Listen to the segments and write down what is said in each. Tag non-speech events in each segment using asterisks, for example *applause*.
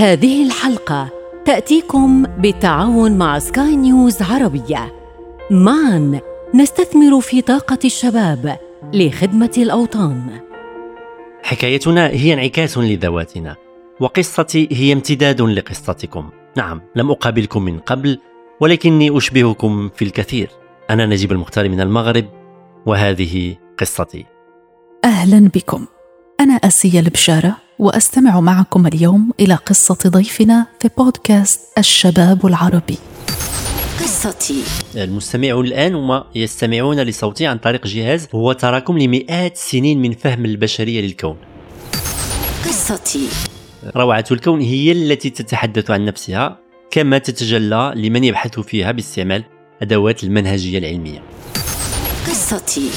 هذه الحلقة تأتيكم بالتعاون مع سكاي نيوز عربية. معا نستثمر في طاقة الشباب لخدمة الأوطان. حكايتنا هي انعكاس لذواتنا وقصتي هي امتداد لقصتكم. نعم لم أقابلكم من قبل ولكني أشبهكم في الكثير. أنا نجيب المختار من المغرب وهذه قصتي. أهلا بكم. أنا أسيا البشارة. وأستمع معكم اليوم إلى قصة ضيفنا في بودكاست الشباب العربي. قصتي. المستمعون الآن هم يستمعون لصوتي عن طريق جهاز هو تراكم لمئات السنين من فهم البشرية للكون. قصتي. روعة الكون هي التي تتحدث عن نفسها كما تتجلى لمن يبحث فيها باستعمال أدوات المنهجية العلمية. قصتي.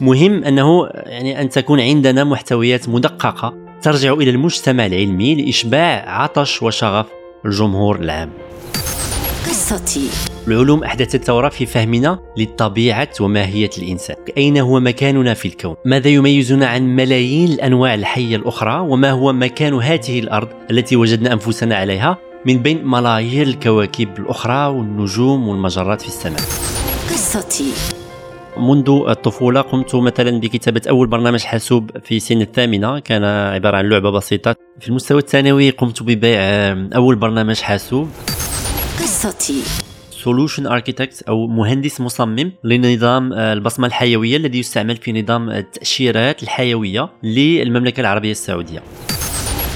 مهم أنه يعني أن تكون عندنا محتويات مدققة ترجع إلى المجتمع العلمي لإشباع عطش وشغف الجمهور العام. قصتي. العلوم أحدثت ثورة في فهمنا للطبيعة وماهية الإنسان. أين هو مكاننا في الكون؟ ماذا يميزنا عن ملايين الأنواع الحية الأخرى؟ وما هو مكان هذه الأرض التي وجدنا أنفسنا عليها من بين ملايير الكواكب الأخرى والنجوم والمجرات في السماء؟ قصتي. منذ الطفولة قمت مثلا بكتابة أول برنامج حاسوب في سن الثامنة. كان عبارة عن لعبة بسيطة. في المستوى الثانوي قمت ببيع أول برنامج حاسوب. قصتي. سولوشن اركيتكت أو مهندس مصمم لنظام آه، البصمة الحيوية الذي يستعمل في نظام التأشيرات الحيوية للمملكة العربية السعودية.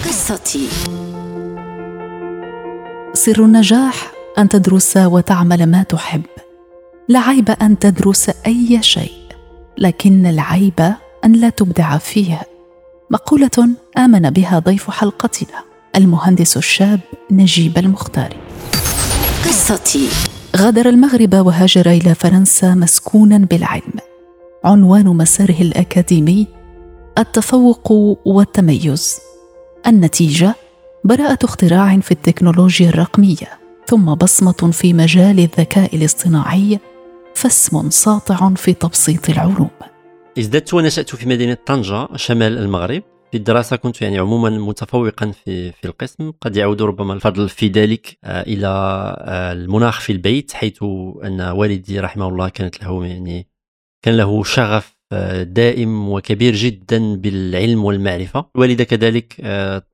قصتي. سر النجاح أن تدرس وتعمل ما تحب. لا عيب أن تدرس أي شيء لكن العيب أن لا تبدع فيه. مقولة آمن بها ضيف حلقتنا المهندس الشاب نجيب المختاري قصتي. غادر المغرب وهاجر إلى فرنسا مسكونا بالعلم. عنوان مساره الأكاديمي التفوق والتميز. النتيجة براءة اختراع في التكنولوجيا الرقمية ثم بصمة في مجال الذكاء الاصطناعي فاسم ساطع في تبسيط العلوم. ازددت ونشأت في مدينة طنجة شمال المغرب في الدراسة كنت يعني عموما متفوقا في في القسم. قد يعود ربما الفضل في ذلك آه، إلى آه، المناخ في البيت حيث أن والدي رحمه الله كانت له يعني كان له شغف آه، دائم وكبير جدا بالعلم والمعرفة. الوالدة كذلك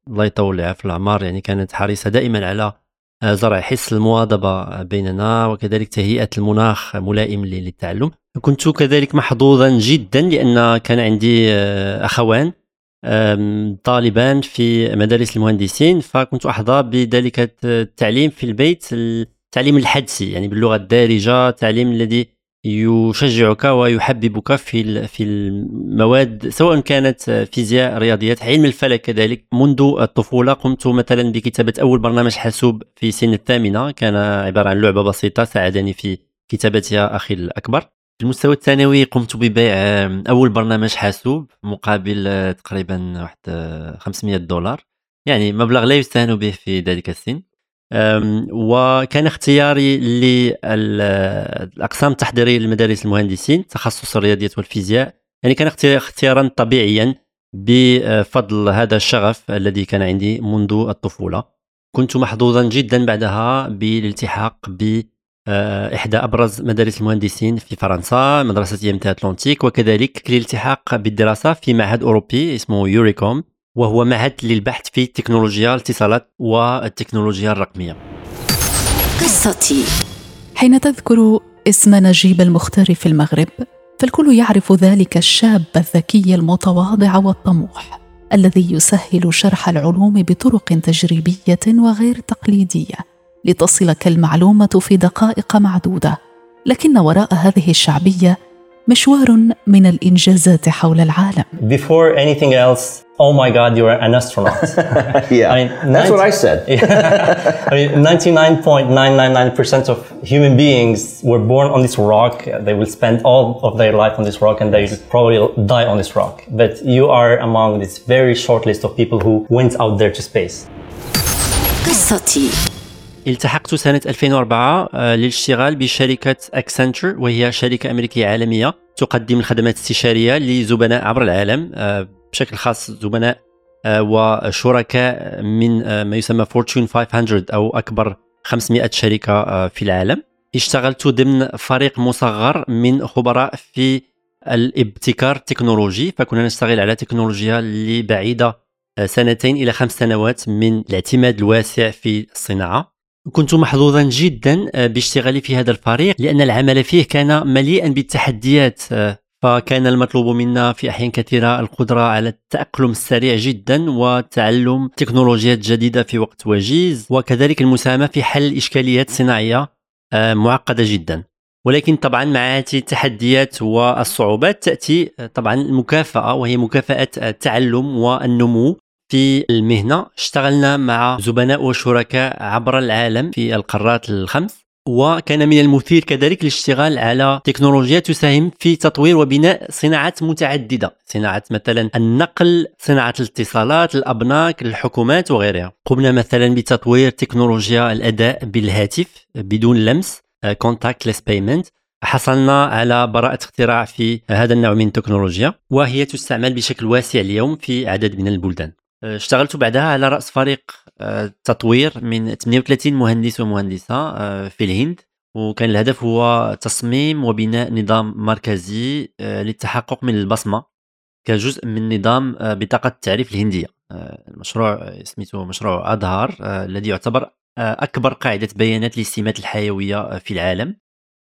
الله يطول في الأعمار يعني كانت حريصة دائما على زرع حس المواظبة بيننا وكذلك تهيئة المناخ ملائم للتعلم. كنت كذلك محظوظا جدا لأن كان عندي أخوان طالبان في مدارس المهندسين فكنت أحظى بذلك التعليم في البيت التعليم الحدسي يعني باللغة الدارجة التعليم الذي يشجعك ويحببك في في المواد سواء كانت فيزياء رياضيات علم الفلك كذلك. منذ الطفولة قمت مثلا بكتابة أول برنامج حاسوب في سن الثامنة. كان عبارة عن لعبة بسيطة ساعدني في كتابتها أخي الأكبر. في المستوى الثانوي قمت ببيع أول برنامج حاسوب مقابل آه، تقريبا واحد 500 آه، دولار. يعني مبلغ لا يستهان به في ذلك السن. وكان اختياري للأقسام التحضيرية لمدارس المهندسين تخصص الرياضيات والفيزياء. يعني كان اختيارا طبيعيا بفضل هذا الشغف الذي كان عندي منذ الطفولة. كنت محظوظا جدا بعدها بالالتحاق ب آه، إحدى أبرز مدارس المهندسين في فرنسا مدرسة IMT Atlantique وكذلك الالتحاق بالدراسة في معهد أوروبي اسمه EURECOM. وهو معهد للبحث في تكنولوجيا الاتصالات والتكنولوجيا الرقمية. قصتي. حين تذكر اسم نجيب المختار في المغرب فالكل يعرف ذلك الشاب الذكي المتواضع والطموح الذي يسهل شرح العلوم بطرق تجريبية وغير تقليدية لتصلك المعلومه في دقائق معدودة. لكن وراء هذه الشعبية مشوار من الإنجازات حول العالم. Before anything else, oh my God, you're an astronaut. *laughs* yeah, I mean, that's 90, what I said. *laughs* I mean, 99.999% of human beings were born on this rock. They will spend all of their life on this rock, and they will probably die on this rock. But you are among this very short list of people who went out there to space. قصتي التحقت سنة 2004 آه، للاشتغال بشركة أكسنتشر وهي شركة أمريكية عالمية تقدم الخدمات الاستشارية لزبناء عبر العالم آه، بشكل خاص زبناء وشركاء من ما يسمى Fortune 500 أو أكبر 500 شركة في العالم. اشتغلت ضمن فريق مصغر من خبراء في الابتكار التكنولوجي فكنا نشتغل على تكنولوجيا اللي بعيده سنتين إلى خمس سنوات من الاعتماد الواسع في الصناعة. كنت محظوظا جدا باشتغالي في هذا الفريق لأن العمل فيه كان مليئا بالتحديات فكان المطلوب منا في أحيان كثيرة القدرة على التأقلم السريع جدا وتعلم تكنولوجيات جديدة في وقت وجيز وكذلك المساهمة في حل إشكاليات صناعية آه، معقدة جدا. ولكن طبعا مع هذه التحديات والصعوبات تأتي آه، طبعا المكافأة وهي مكافأة التعلم والنمو في المهنة. اشتغلنا مع زبناء وشركاء عبر العالم في القارات الخمس. وكان من المثير كذلك الاشتغال على تكنولوجيا تساهم في تطوير وبناء صناعات متعددة. صناعة مثلا النقل صناعة الاتصالات الأبناك الحكومات وغيرها. قمنا مثلا بتطوير تكنولوجيا الأداء بالهاتف بدون لمس contact payment حصلنا على براءة اختراع في هذا النوع من التكنولوجيا وهي تستعمل بشكل واسع اليوم في عدد من البلدان. اشتغلت بعدها على رأس فريق آه، تطوير من 38 مهندس ومهندسة آه، في الهند. وكان الهدف هو تصميم وبناء نظام مركزي آه، للتحقق من البصمة كجزء من نظام بطاقة التعريف الهندية. المشروع سميته مشروع أظهر الذي يعتبر أكبر قاعدة بيانات للسمات الحيوية في العالم.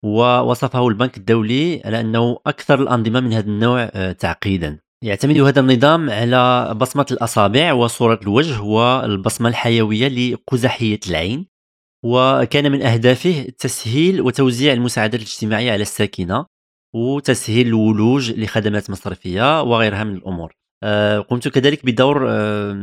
ووصفه البنك الدولي على أنه أكثر الأنظمة من هذا النوع تعقيدا. يعتمد هذا النظام على بصمة الأصابع وصورة الوجه والبصمة الحيوية لقزحية العين وكان من أهدافه تسهيل وتوزيع المساعدات الاجتماعية على الساكنة وتسهيل الولوج لخدمات مصرفية وغيرها من الأمور. آه، قمت كذلك بدور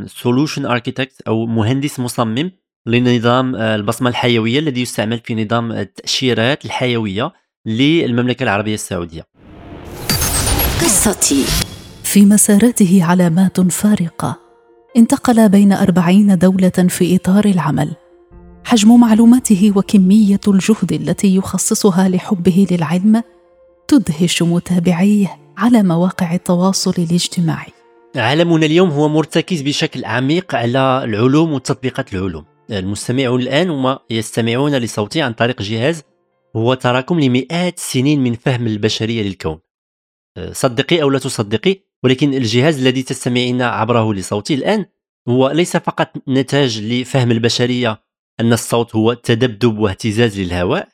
سولوشن آه، اركيتكت أو مهندس مصمم لنظام آه، البصمة الحيوية الذي يستعمل في نظام التأشيرات الحيوية للمملكة العربية السعودية. قصتي. في مساراته علامات فارقة. انتقل بين أربعين دولة في إطار العمل. حجم معلوماته وكمية الجهد التي يخصصها لحبه للعلم تدهش متابعيه على مواقع التواصل الاجتماعي. عالمنا اليوم هو مرتكز بشكل عميق على العلوم وتطبيقات العلوم. المستمعون الآن هم يستمعون لصوتي عن طريق جهاز هو تراكم لمئات السنين من فهم البشرية للكون. صدقي أو لا تصدقي ولكن الجهاز الذي تستمعين عبره لصوتي الآن هو ليس فقط نتاج لفهم البشرية أن الصوت هو تذبذب واهتزاز للهواء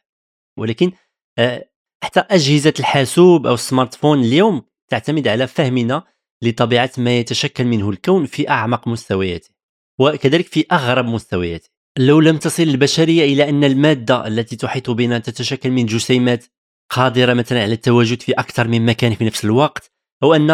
ولكن آه، حتى أجهزة الحاسوب أو السمارت فون اليوم تعتمد على فهمنا لطبيعة ما يتشكل منه الكون في أعمق مستوياته وكذلك في أغرب مستوياته. لو لم تصل البشرية إلى أن المادة التي تحيط بنا تتشكل من جسيمات قادرة مثلا على التواجد في أكثر من مكان في نفس الوقت هو أن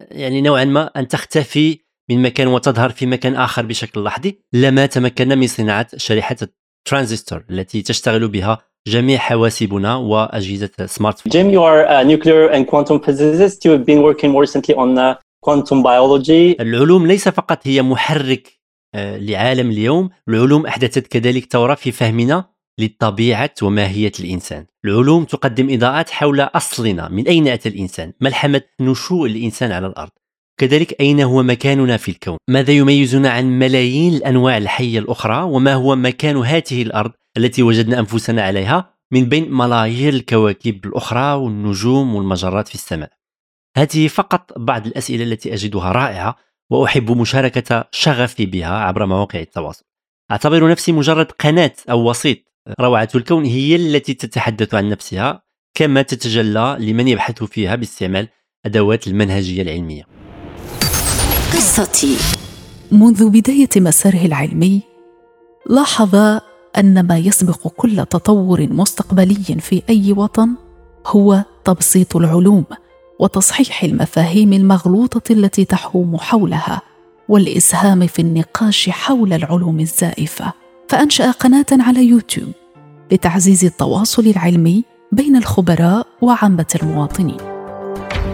يعني نوعا ما أن تختفي من مكان وتظهر في مكان آخر بشكل لحظي لما تمكنا من صناعة شريحة الترانزستور التي تشتغل بها جميع حواسبنا وأجهزة smartphone. Jim, you are a nuclear and quantum physicist. You have been working more recently on uh, quantum biology. العلوم ليس فقط هي محرك آه، لعالم اليوم، العلوم أحدثت كذلك ثوره في فهمنا لطبيعة وماهية الإنسان. العلوم تقدم إضاءات حول أصلنا. من أين أتى الإنسان؟ ملحمة نشوء الإنسان على الأرض. كذلك أين هو مكاننا في الكون؟ ماذا يميزنا عن ملايين الأنواع الحية الأخرى؟ وما هو مكان هذه الأرض التي وجدنا أنفسنا عليها من بين ملايير الكواكب الأخرى والنجوم والمجرات في السماء؟ هذه فقط بعض الأسئلة التي أجدها رائعة وأحب مشاركة شغفي بها عبر مواقع التواصل. أعتبر نفسي مجرد قناة أو وسيط روعة الكون هي التي تتحدث عن نفسها كما تتجلى لمن يبحث فيها باستعمال أدوات المنهجية العلمية. قصتي. منذ بداية مساره العلمي لاحظ أن ما يسبق كل تطور مستقبلي في أي وطن هو تبسيط العلوم وتصحيح المفاهيم المغلوطة التي تحوم حولها والإسهام في النقاش حول العلوم الزائفة. فأنشأ قناة على يوتيوب لتعزيز التواصل العلمي بين الخبراء وعامة المواطنين.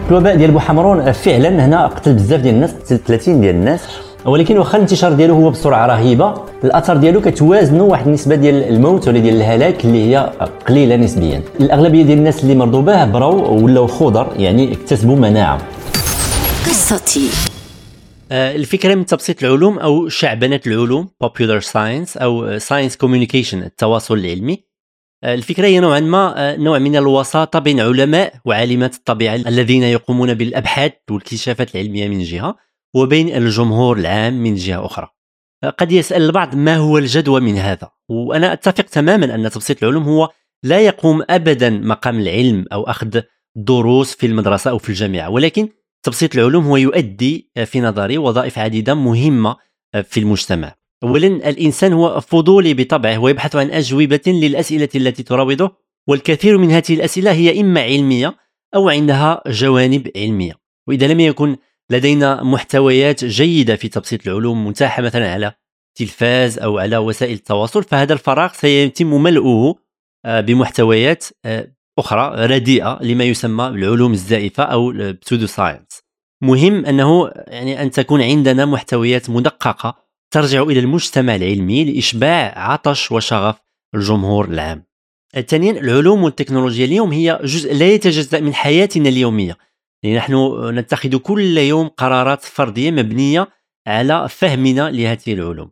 الوباء ديال بوحمرون فعلا هنا قتل بزاف ديال الناس قتل 30 ديال الناس ولكن واخا الانتشار ديالو هو بسرعة رهيبة. الاثار ديالو كتوازنوا واحد النسبة ديال الموت ولا ديال الهلاك اللي هي قليلة نسبيا. الأغلبية ديال الناس اللي مرضوا به براو ولاو خضر يعني اكتسبوا مناعة. قصتي. الفكرة من تبسيط العلوم أو شعبنه العلوم popular science أو science communication التواصل العلمي. الفكرة هي نوعا ما نوع من الوساطة بين علماء وعالمات الطبيعة الذين يقومون بالأبحاث والاكتشافات العلمية من جهة وبين الجمهور العام من جهة أخرى. قد يسأل البعض ما هو الجدوى من هذا؟ وأنا أتفق تماما أن تبسيط العلوم هو لا يقوم ابدا مقام العلم أو أخذ دروس في المدرسة أو في الجامعة ولكن تبسيط العلوم هو يؤدي في نظري وظائف عديدة مهمة في المجتمع. اولا الإنسان هو فضولي بطبعه ويبحث عن أجوبة للأسئلة التي تراوده والكثير من هذه الأسئلة هي إما علمية أو عندها جوانب علمية. وإذا لم يكن لدينا محتويات جيدة في تبسيط العلوم متاحة مثلا على تلفاز أو على وسائل التواصل فهذا الفراغ سيتم ملؤه آه، بمحتويات آه، أخرى رديئة لما يسمى بالعلوم الزائفة أو البسودو ساينس مهم أنه يعني أن تكون عندنا محتويات مدققة ترجع إلى المجتمع العلمي لإشباع عطش وشغف الجمهور العام. ثانيا العلوم والتكنولوجيا اليوم هي جزء لا يتجزأ من حياتنا اليومية. يعني نحن نتخذ كل يوم قرارات فردية مبنية على فهمنا لهذه العلوم.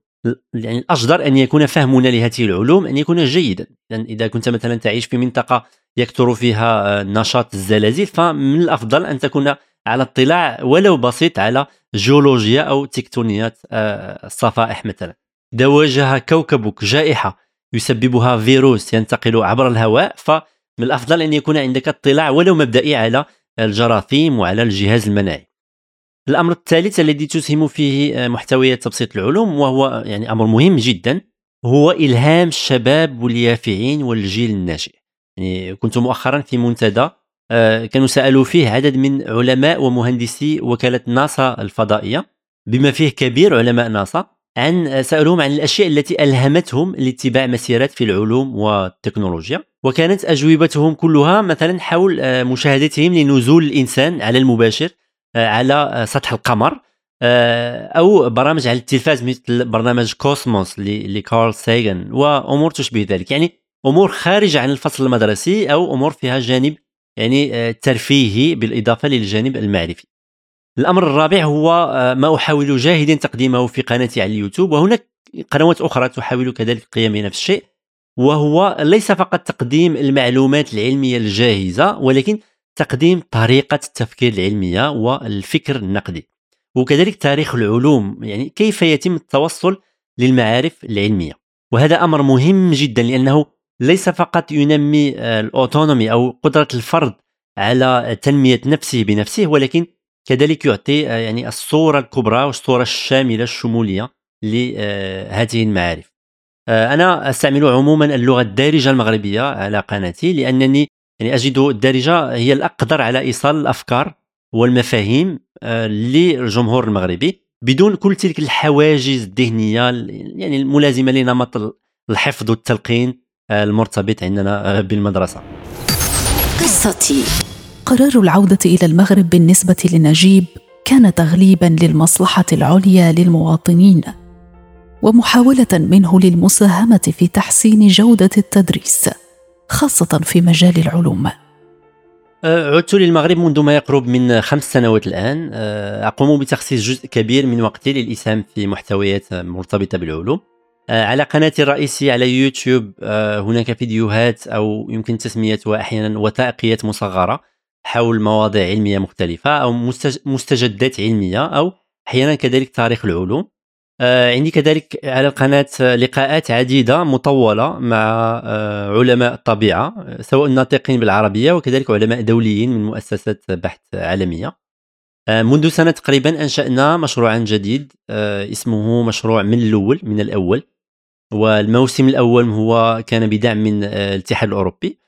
يعني الأجدر أن يكون فهمنا لهذه العلوم أن يكون جيدا. يعني إذا كنت مثلا تعيش في منطقة يكثر فيها آه، نشاط الزلازل فمن الأفضل أن تكون على اطلاع ولو بسيط على جيولوجيا أو تكتونيات آه، الصفائح مثلا. إذا واجه كوكبك جائحة يسببها فيروس ينتقل عبر الهواء فمن الأفضل أن يكون عندك اطلاع ولو مبدئي على الجراثيم وعلى الجهاز المناعي. الأمر الثالث الذي تسهم فيه آه، محتويات تبسيط العلوم وهو يعني أمر مهم جدا هو إلهام الشباب واليافعين والجيل الناشئ يعني كنت مؤخرا في منتدى آه، كانوا سألوا فيه عدد من علماء ومهندسي وكالة ناسا الفضائية بما فيه كبير علماء ناسا عن آه، سألوهم عن الأشياء التي ألهمتهم لاتباع مسيرات في العلوم والتكنولوجيا. وكانت أجوبتهم كلها مثلا حول مشاهدتهم لنزول الإنسان على المباشر على آه، سطح القمر. آه، أو برامج على التلفاز مثل برنامج كوسموس لكارل ساغن وأمور تشبه ذلك. يعني أمور خارجة عن الفصل المدرسي أو أمور فيها جانب يعني ترفيهي بالإضافة للجانب المعرفي. الأمر الرابع هو ما أحاول جاهدا تقديمه في قناتي على اليوتيوب. وهناك قنوات أخرى تحاول كذلك القيام بنفس الشيء وهو ليس فقط تقديم المعلومات العلمية الجاهزة ولكن تقديم طريقة التفكير العلمية والفكر النقدي وكذلك تاريخ العلوم يعني كيف يتم التوصل للمعارف العلمية. وهذا أمر مهم جدا لأنه ليس فقط ينمي الأوتونومي أو قدرة الفرد على تنمية نفسه بنفسه ولكن كذلك يعطي يعني الصورة الكبرى والصورة الشاملة الشمولية لهذه المعارف. أنا أستعمل عموما اللغة الدارجة المغربية على قناتي لأنني يعني أجد الدارجة هي الأقدر على إيصال الأفكار والمفاهيم آه، للجمهور المغربي بدون كل تلك الحواجز الذهنية يعني الملازمة لنمط الحفظ والتلقين آه، المرتبط عندنا آه، بالمدرسة. قصتي قرار العودة إلى المغرب بالنسبة لنجيب كان تغليبا للمصلحة العليا للمواطنين ومحاولة منه للمساهمة في تحسين جودة التدريس خاصة في مجال العلوم. أه، عدت للمغرب منذ ما يقرب من خمس سنوات الآن. أه، أقوم بتخصيص جزء كبير من وقتي للإسهام في محتويات مرتبطة بالعلوم. أه، على قناتي الرئيسية على يوتيوب هناك فيديوهات أو يمكن تسميتها أحيانا وثائقيات مصغرة حول مواضيع علمية مختلفة أو مستجدات علمية أو أحيانا كذلك تاريخ العلوم. عندي كذلك على القناة لقاءات عديدة مطولة مع آه، علماء الطبيعة سواء ناطقين بالعربية وكذلك علماء دوليين من مؤسسات بحث عالمية. آه، منذ سنة تقريبا أنشأنا مشروعا جديد اسمه مشروع من الأول من الأول. والموسم الأول هو كان بدعم من الاتحاد الأوروبي.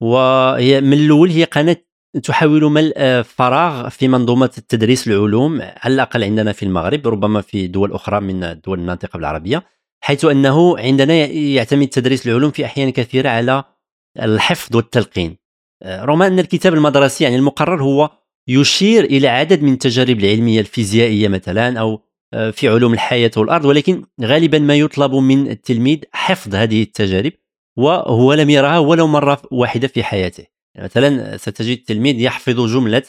وهي من الأول هي قناة تحاول ملء فراغ في منظومة تدريس العلوم على الأقل عندنا في المغرب ربما في دول أخرى من الدول الناطقه بالعربيه حيث أنه عندنا يعتمد تدريس العلوم في أحيان كثيرة على الحفظ والتلقين. آه، رغم أن الكتاب المدرسي يعني المقرر هو يشير إلى عدد من التجارب العلمية الفيزيائية مثلا أو آه، في علوم الحياة والأرض ولكن غالبا ما يطلب من التلميذ حفظ هذه التجارب وهو لم يرها ولو مرة واحدة في حياته. مثلا ستجد تلميذ يحفظ جملة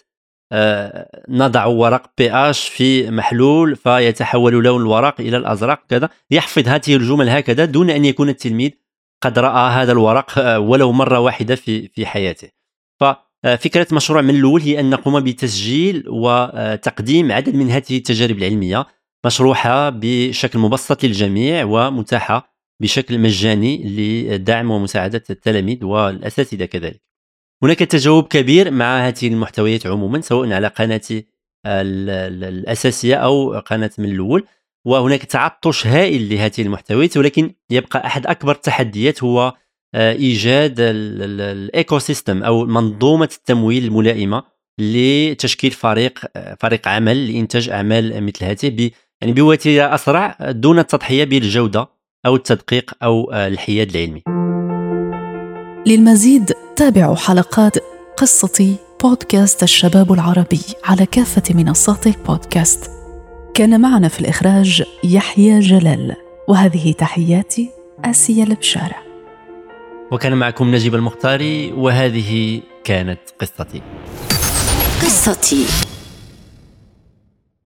نضع ورق بي اش في محلول فيتحول لون الورق إلى الأزرق كذا. يحفظ هذه الجمل هكذا دون أن يكون التلميذ قد رأى هذا الورق ولو مرة واحدة في في حياته. ففكره مشروع من الأول هي أن نقوم بتسجيل وتقديم عدد من هذه التجارب العلمية مشروحة بشكل مبسط للجميع ومتاحة بشكل مجاني لدعم ومساعدة التلاميذ والأساتذة كذلك. هناك تجاوب كبير مع هذه المحتويات عموما سواء على قناتي الأساسية أو قناة من الأول وهناك تعطش هائل لهذه المحتويات ولكن يبقى أحد أكبر التحديات هو آه، إيجاد ال ecosystem أو منظومة التمويل الملائمة لتشكيل فريق آه، فريق عمل لإنتاج أعمال مثل هذه يعني بوتيره أسرع دون التضحية بالجودة أو التدقيق أو آه، الحياد العلمي. للمزيد تابعوا حلقات قصتي بودكاست الشباب العربي على كافة منصات البودكاست. كان معنا في الإخراج يحيى جلال وهذه تحياتي آسيا البشارة. وكان معكم نجيب المختاري وهذه كانت قصتي. قصتي